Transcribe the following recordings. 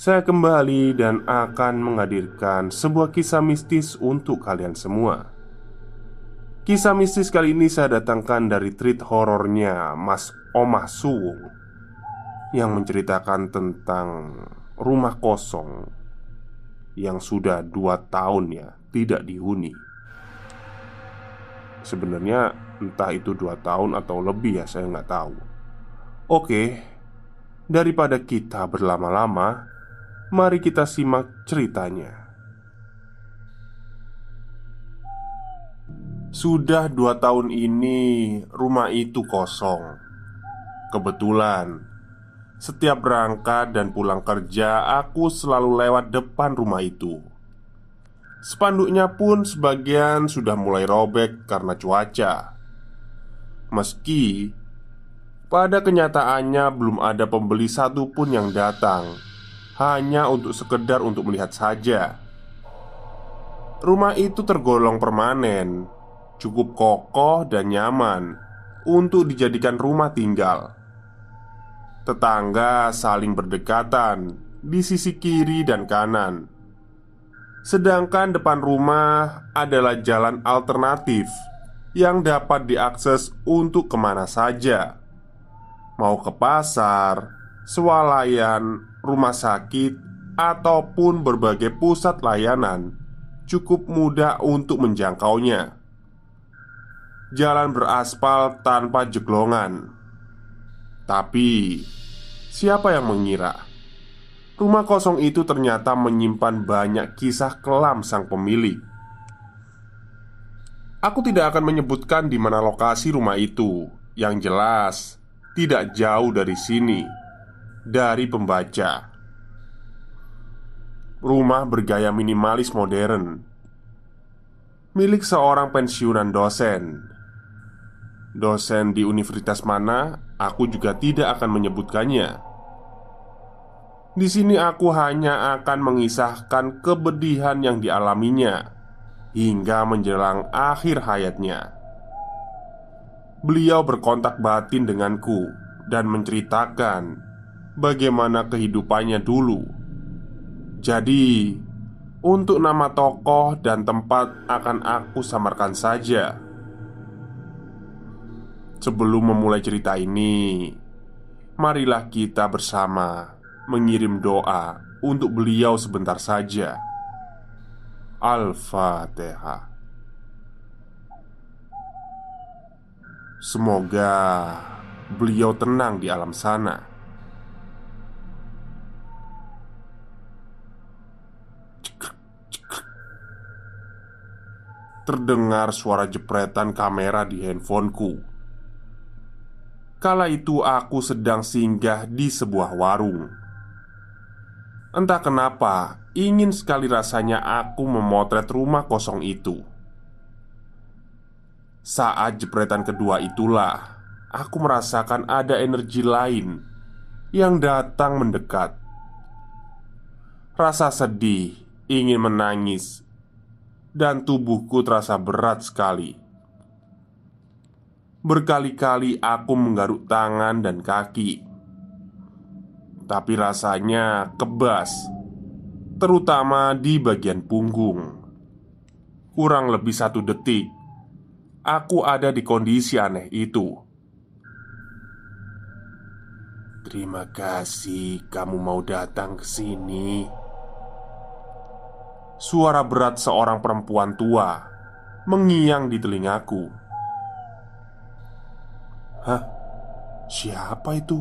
saya kembali dan akan menghadirkan sebuah kisah mistis untuk kalian semua. Kisah mistis kali ini saya datangkan dari treat horornya Mas Omah Suwung yang menceritakan tentang rumah kosong yang sudah dua tahun ya tidak dihuni. Sebenarnya entah itu dua tahun atau lebih ya saya nggak tahu. Oke, daripada kita berlama-lama, Mari kita simak ceritanya. Sudah dua tahun ini rumah itu kosong. Kebetulan, setiap berangkat dan pulang kerja, aku selalu lewat depan rumah itu. Spanduknya pun sebagian sudah mulai robek karena cuaca. Meski pada kenyataannya belum ada pembeli satupun yang datang hanya untuk sekedar untuk melihat saja. Rumah itu tergolong permanen, cukup kokoh dan nyaman untuk dijadikan rumah tinggal. Tetangga saling berdekatan di sisi kiri dan kanan, sedangkan depan rumah adalah jalan alternatif yang dapat diakses untuk ke mana saja, mau ke pasar, swalayan, rumah sakit, ataupun berbagai pusat layanan cukup mudah untuk menjangkaunya. Jalan beraspal tanpa jeglongan, tapi siapa yang mengira rumah kosong itu ternyata menyimpan banyak kisah kelam sang pemilik? Aku tidak akan menyebutkan di mana lokasi rumah itu, yang jelas tidak jauh dari sini dari pembaca. Rumah bergaya minimalis modern milik seorang pensiunan dosen. Dosen di universitas mana, aku juga tidak akan menyebutkannya. Di sini aku hanya akan mengisahkan kebedihan yang dialaminya hingga menjelang akhir hayatnya. Beliau berkontak batin denganku dan menceritakan bagaimana kehidupannya dulu. Jadi, untuk nama tokoh dan tempat akan aku samarkan saja. Sebelum memulai cerita ini, marilah kita bersama mengirim doa untuk beliau sebentar saja. Al-Fatihah. Semoga beliau tenang di alam sana. Terdengar suara jepretan kamera di handphoneku. Kala itu aku sedang singgah di sebuah warung. Entah kenapa, ingin sekali rasanya aku memotret rumah kosong itu. Saat jepretan kedua itulah aku merasakan ada energi lain yang datang mendekat. Rasa sedih, ingin menangis, dan tubuhku terasa berat sekali. Berkali-kali aku menggaruk tangan dan kaki, tapi rasanya kebas, terutama di bagian punggung. Kurang lebih satu detik, aku ada di kondisi aneh itu. Terima kasih kamu mau datang ke sini. Suara berat seorang perempuan tua mengiang di telingaku. Hah? Siapa itu?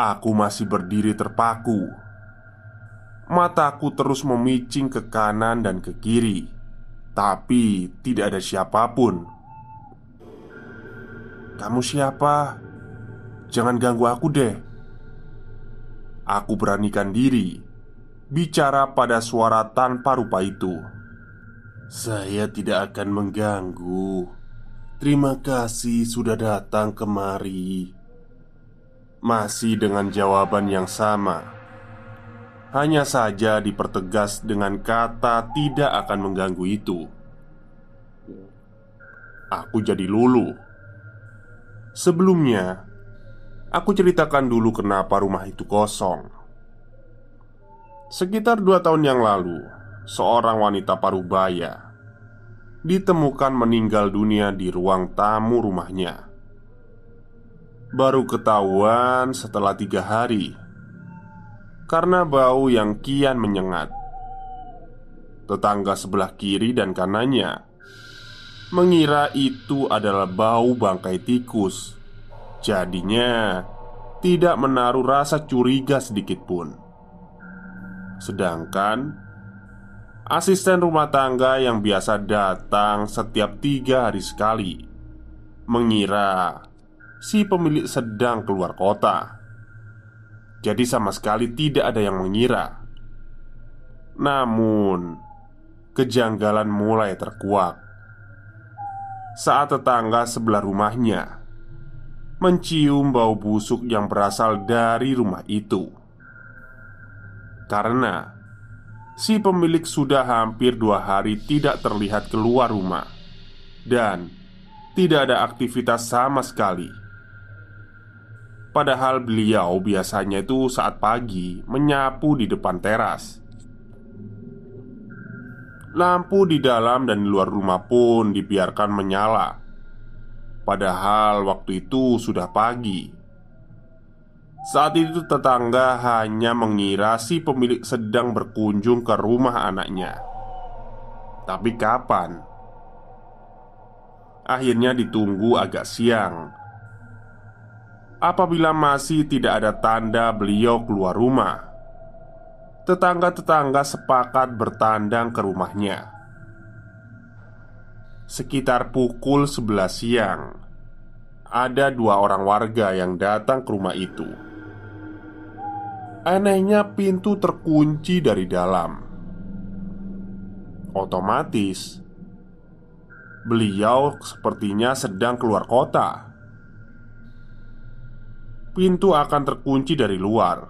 Aku masih berdiri terpaku. Mataku terus memicing ke kanan dan ke kiri, tapi tidak ada siapa pun. "Kamu siapa? Jangan ganggu aku deh." Aku beranikan diri bicara pada suara tanpa rupa itu. "Saya tidak akan mengganggu. Terima kasih sudah datang kemari." Masih dengan jawaban yang sama. Hanya saja dipertegas dengan kata tidak akan mengganggu itu. Aku jadi lulu. Sebelumnya, aku ceritakan dulu kenapa rumah itu kosong. Sekitar dua tahun yang lalu, seorang wanita parubaya ditemukan meninggal dunia di ruang tamu rumahnya. Baru ketahuan setelah tiga hari karena bau yang kian menyengat. Tetangga sebelah kiri dan kanannya mengira itu adalah bau bangkai tikus. Jadinya, tidak menaruh rasa curiga sedikit pun. Sedangkan asisten rumah tangga yang biasa datang setiap tiga hari sekali mengira si pemilik sedang keluar kota. Jadi sama sekali tidak ada yang mengira. Namun Kejanggalan mulai terkuak. Saat tetangga sebelah rumahnya Mencium bau busuk yang berasal dari rumah itu Karena Si pemilik sudah hampir dua hari tidak terlihat keluar rumah Dan tidak ada aktivitas sama sekali Padahal beliau biasanya itu saat pagi menyapu di depan teras. Lampu di dalam dan di luar rumah pun dibiarkan menyala. Padahal waktu itu sudah pagi. Saat itu tetangga hanya mengira si pemilik sedang berkunjung ke rumah anaknya. Tapi kapan? Akhirnya ditunggu agak siang Apabila masih tidak ada tanda beliau keluar rumah Tetangga-tetangga sepakat bertandang ke rumahnya Sekitar pukul 11 siang Ada dua orang warga yang datang ke rumah itu Anehnya pintu terkunci dari dalam Otomatis Beliau sepertinya sedang keluar kota pintu akan terkunci dari luar.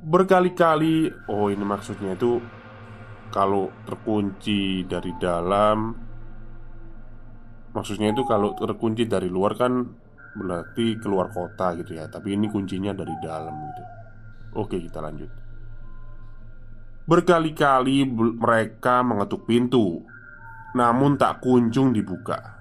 Berkali-kali, oh ini maksudnya itu kalau terkunci dari dalam, maksudnya itu kalau terkunci dari luar kan berarti keluar kota gitu ya. Tapi ini kuncinya dari dalam gitu. Oke, kita lanjut. Berkali-kali mereka mengetuk pintu, namun tak kunjung dibuka.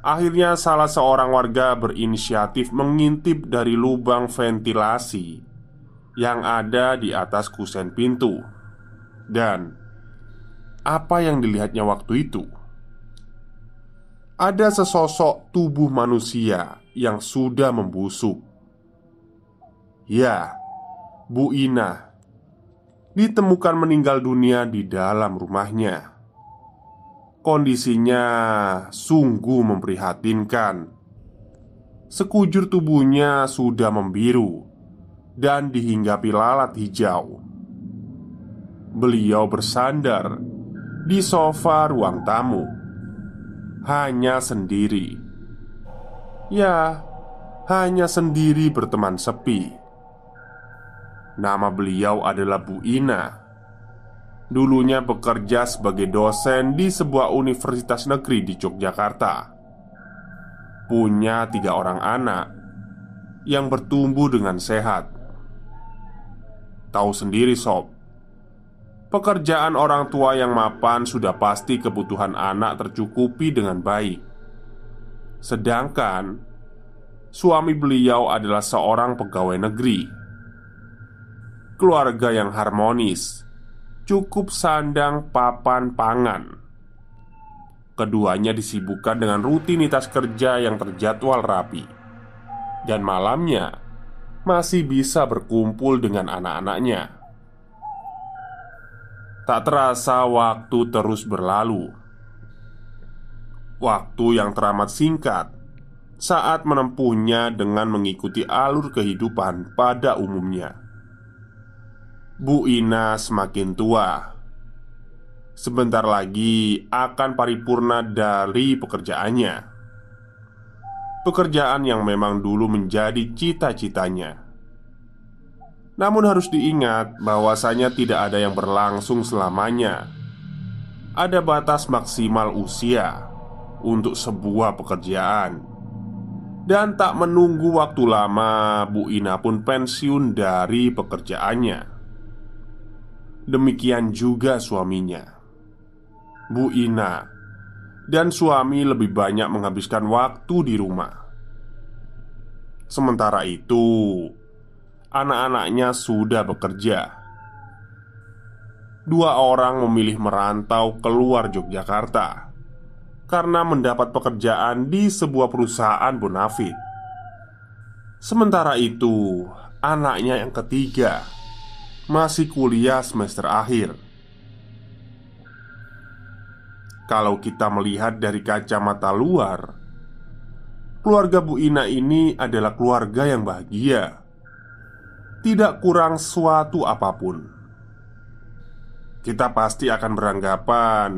Akhirnya salah seorang warga berinisiatif mengintip dari lubang ventilasi yang ada di atas kusen pintu Dan apa yang dilihatnya waktu itu? Ada sesosok tubuh manusia yang sudah membusuk Ya, Bu Ina Ditemukan meninggal dunia di dalam rumahnya Kondisinya sungguh memprihatinkan. Sekujur tubuhnya sudah membiru dan dihinggapi lalat hijau. Beliau bersandar di sofa ruang tamu. hanya sendiri. Ya, hanya sendiri berteman sepi. Nama beliau adalah Bu Ina. Dulunya bekerja sebagai dosen di sebuah universitas negeri di Yogyakarta. Punya tiga orang anak yang bertumbuh dengan sehat. Tahu sendiri, sob, pekerjaan orang tua yang mapan sudah pasti kebutuhan anak tercukupi dengan baik. Sedangkan suami beliau adalah seorang pegawai negeri. Keluarga yang harmonis, cukup sandang papan pangan. Keduanya disibukkan dengan rutinitas kerja yang terjadwal rapi, dan malamnya masih bisa berkumpul dengan anak-anaknya. Tak terasa, waktu terus berlalu. Waktu yang teramat singkat saat menempuhnya dengan mengikuti alur kehidupan pada umumnya. Bu Ina semakin tua. Sebentar lagi akan paripurna dari pekerjaannya. Pekerjaan yang memang dulu menjadi cita-citanya. Namun harus diingat bahwasanya tidak ada yang berlangsung selamanya. Ada batas maksimal usia untuk sebuah pekerjaan dan tak menunggu waktu lama, Bu Ina pun pensiun dari pekerjaannya. Demikian juga suaminya, Bu Ina, dan suami lebih banyak menghabiskan waktu di rumah. Sementara itu, anak-anaknya sudah bekerja. Dua orang memilih merantau keluar Yogyakarta karena mendapat pekerjaan di sebuah perusahaan bonafit. Sementara itu, anaknya yang ketiga masih kuliah semester akhir. Kalau kita melihat dari kacamata luar, keluarga Bu Ina ini adalah keluarga yang bahagia, tidak kurang suatu apa pun. Kita pasti akan beranggapan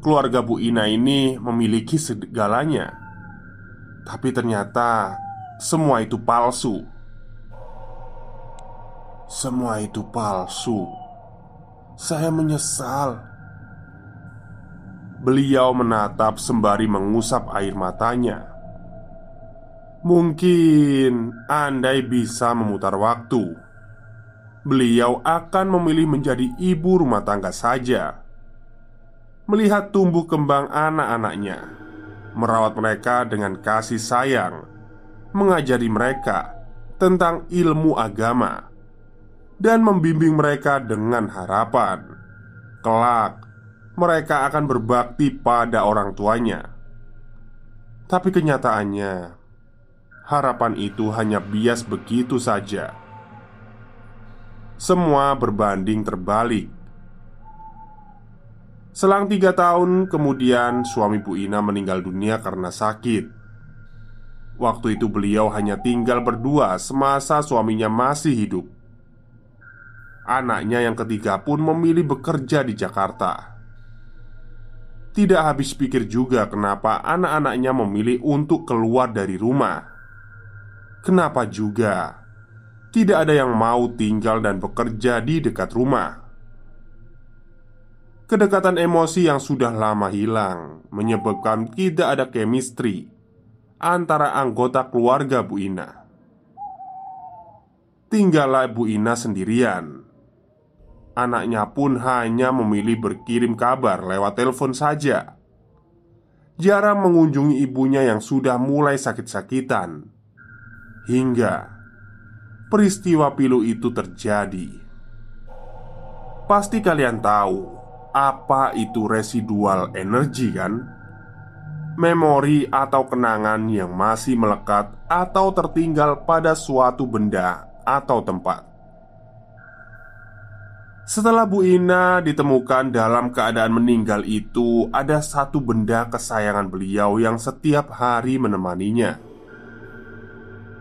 keluarga Bu Ina ini memiliki segalanya, tapi ternyata semua itu palsu. Semua itu palsu. Saya menyesal. Beliau menatap sembari mengusap air matanya. Mungkin andai bisa memutar waktu, beliau akan memilih menjadi ibu rumah tangga saja melihat tumbuh kembang anak-anaknya, merawat mereka dengan kasih sayang, mengajari mereka tentang ilmu agama, dan membimbing mereka dengan harapan kelak mereka akan berbakti pada orang tuanya. Tapi kenyataannya, harapan itu hanya bias begitu saja. Semua berbanding terbalik Selang tiga tahun kemudian suami Bu Ina meninggal dunia karena sakit Waktu itu beliau hanya tinggal berdua semasa suaminya masih hidup Anaknya yang ketiga pun memilih bekerja di Jakarta Tidak habis pikir juga kenapa anak-anaknya memilih untuk keluar dari rumah Kenapa juga tidak ada yang mau tinggal dan bekerja di dekat rumah Kedekatan emosi yang sudah lama hilang menyebabkan tidak ada chemistry antara anggota keluarga Bu Ina. Tinggallah Bu Ina sendirian. Anaknya pun hanya memilih berkirim kabar lewat telepon saja. Jarang mengunjungi ibunya yang sudah mulai sakit-sakitan. Hingga peristiwa pilu itu terjadi. Pasti kalian tahu apa itu residual energi kan? Memori atau kenangan yang masih melekat atau tertinggal pada suatu benda atau tempat Setelah Bu Ina ditemukan dalam keadaan meninggal itu Ada satu benda kesayangan beliau yang setiap hari menemaninya.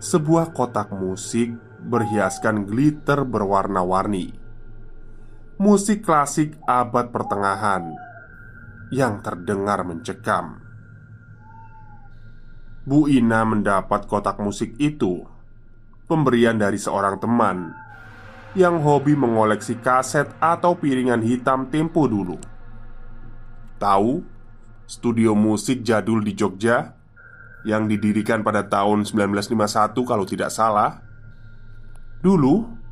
Sebuah kotak musik berhiaskan glitter berwarna-warni. Musik klasik abad pertengahan yang terdengar mencekam. Bu Ina mendapat kotak musik itu Pemberian dari seorang teman Yang hobi mengoleksi kaset atau piringan hitam tempo dulu Tahu studio musik jadul di Jogja Yang didirikan pada tahun 1951 kalau tidak salah Dulu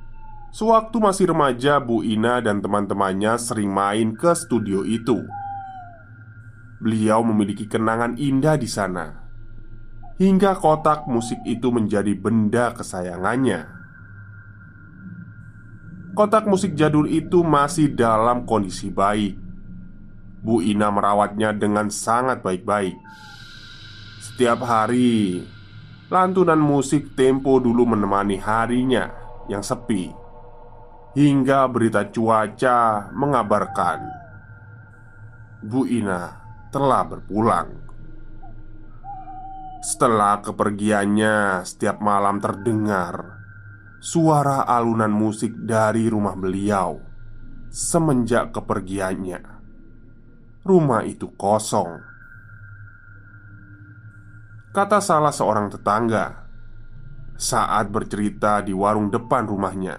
Sewaktu masih remaja, Bu Ina dan teman-temannya sering main ke studio itu. Beliau memiliki kenangan indah di sana, hingga kotak musik itu menjadi benda kesayangannya. Kotak musik jadul itu masih dalam kondisi baik. Bu Ina merawatnya dengan sangat baik-baik. Setiap hari, lantunan musik tempo dulu menemani harinya yang sepi Hingga berita cuaca mengabarkan Bu Ina telah berpulang Setelah kepergiannya setiap malam terdengar Suara alunan musik dari rumah beliau Semenjak kepergiannya. Rumah itu kosong. Kata salah seorang tetangga Saat bercerita di warung depan rumahnya.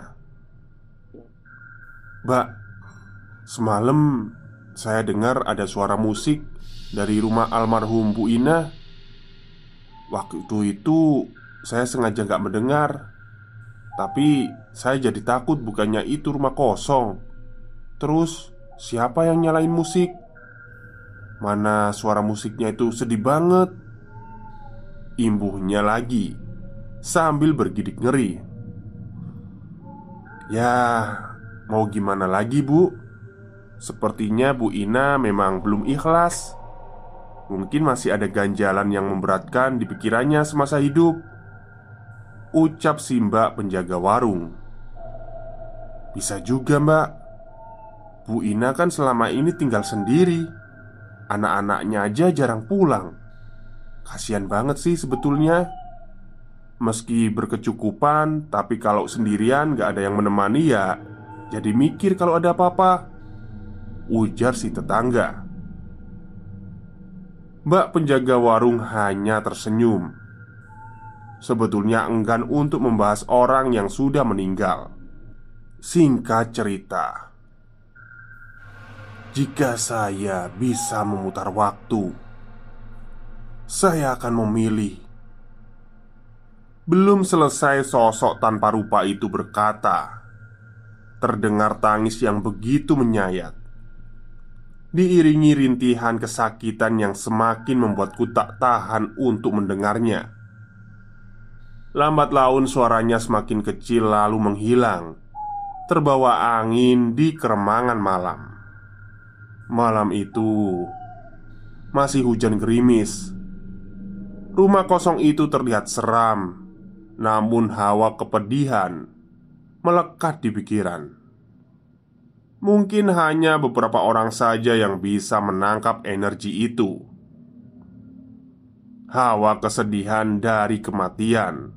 Mbak, semalam saya dengar ada suara musik dari rumah almarhum Bu Ina. Waktu itu saya sengaja nggak mendengar, tapi saya jadi takut bukannya itu rumah kosong. Terus siapa yang nyalain musik? Mana suara musiknya itu sedih banget. Imbuhnya lagi sambil bergidik ngeri. Ya, Mau gimana lagi bu? Sepertinya Bu Ina memang belum ikhlas Mungkin masih ada ganjalan yang memberatkan di pikirannya semasa hidup Ucap si mbak penjaga warung. Bisa juga mbak. Bu Ina kan selama ini tinggal sendiri. Anak-anaknya aja jarang pulang. Kasian banget sih sebetulnya. Meski berkecukupan Tapi kalau sendirian gak ada yang menemani ya jadi mikir kalau ada apa-apa. Ujar si tetangga. Mbak penjaga warung hanya tersenyum Sebetulnya enggan untuk membahas orang yang sudah meninggal. Singkat cerita. Jika saya bisa memutar waktu Saya akan memilih. Belum selesai sosok tanpa rupa itu berkata Terdengar tangis yang begitu menyayat. Diiringi rintihan kesakitan yang semakin membuatku tak tahan untuk mendengarnya Lambat laun suaranya semakin kecil lalu menghilang Terbawa angin di keremangan malam Malam itu Masih hujan gerimis Rumah kosong itu terlihat seram Namun hawa kepedihan melekat di pikiran. Mungkin hanya beberapa orang saja yang bisa menangkap energi itu. Hawa kesedihan dari kematian,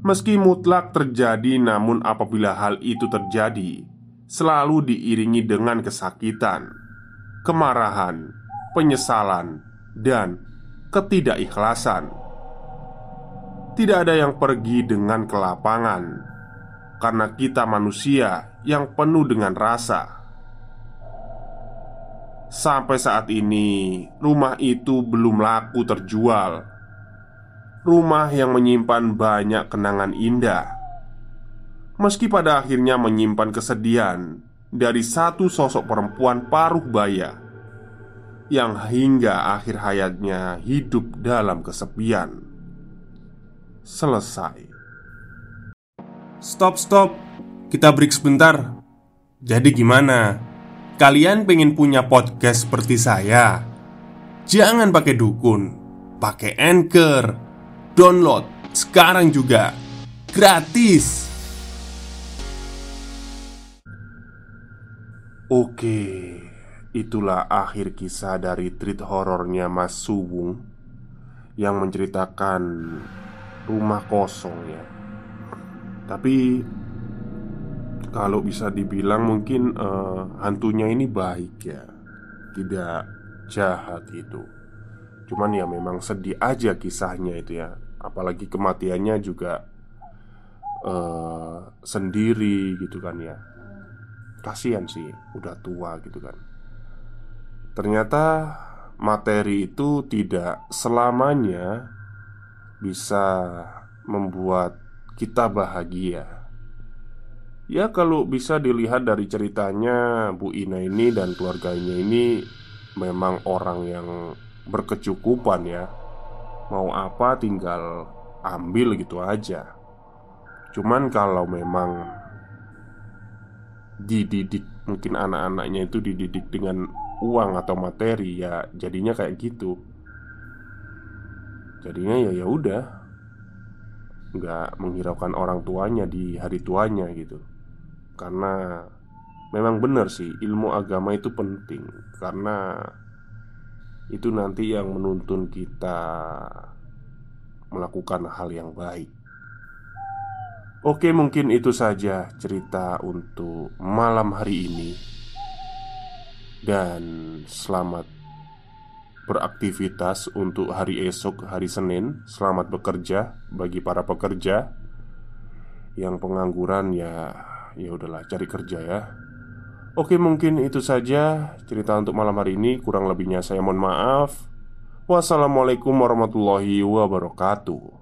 meski mutlak terjadi, namun apabila hal itu terjadi, selalu diiringi dengan kesakitan, kemarahan, penyesalan, dan ketidakikhlasan. Tidak ada yang pergi dengan kelapangan karena kita manusia yang penuh dengan rasa. Sampai saat ini, rumah itu belum laku terjual. Rumah yang menyimpan banyak kenangan indah, meski pada akhirnya menyimpan kesedihan dari satu sosok perempuan paruh baya yang hingga akhir hayatnya hidup dalam kesepian. Selesai. Stop, stop. Kita break sebentar. Jadi gimana? Kalian pengen punya podcast seperti saya? Jangan pakai dukun, pakai Anchor. Download sekarang juga. Gratis. Oke, itulah akhir kisah dari treat horornya Mas Suwung yang menceritakan rumah kosong ya tapi kalau bisa dibilang mungkin uh, hantunya ini baik ya Tidak jahat itu Cuman ya memang sedih aja kisahnya itu ya Apalagi kematiannya juga uh, Sendiri gitu kan ya Kasian sih Udah tua gitu kan Ternyata materi itu tidak selamanya bisa membuat kita bahagia. Ya, kalau bisa dilihat dari ceritanya, Bu Ina ini dan keluarganya ini memang orang yang berkecukupan ya. Mau apa tinggal ambil gitu aja. Cuman kalau memang dididik mungkin anak-anaknya itu dididik dengan uang atau materi ya jadinya kayak gitu. Jadinya ya ya udah nggak menghiraukan orang tuanya di hari tuanya gitu karena memang benar sih ilmu agama itu penting karena itu nanti yang menuntun kita melakukan hal yang baik. Oke, mungkin itu saja cerita untuk malam hari ini, dan selamat beraktivitas untuk hari esok, hari Senin. Selamat bekerja bagi para pekerja yang pengangguran, ya, ya udahlah, cari kerja ya. Oke, mungkin itu saja cerita untuk malam hari ini. Kurang lebihnya saya mohon maaf. Wassalamualaikum warahmatullahi wabarakatuh.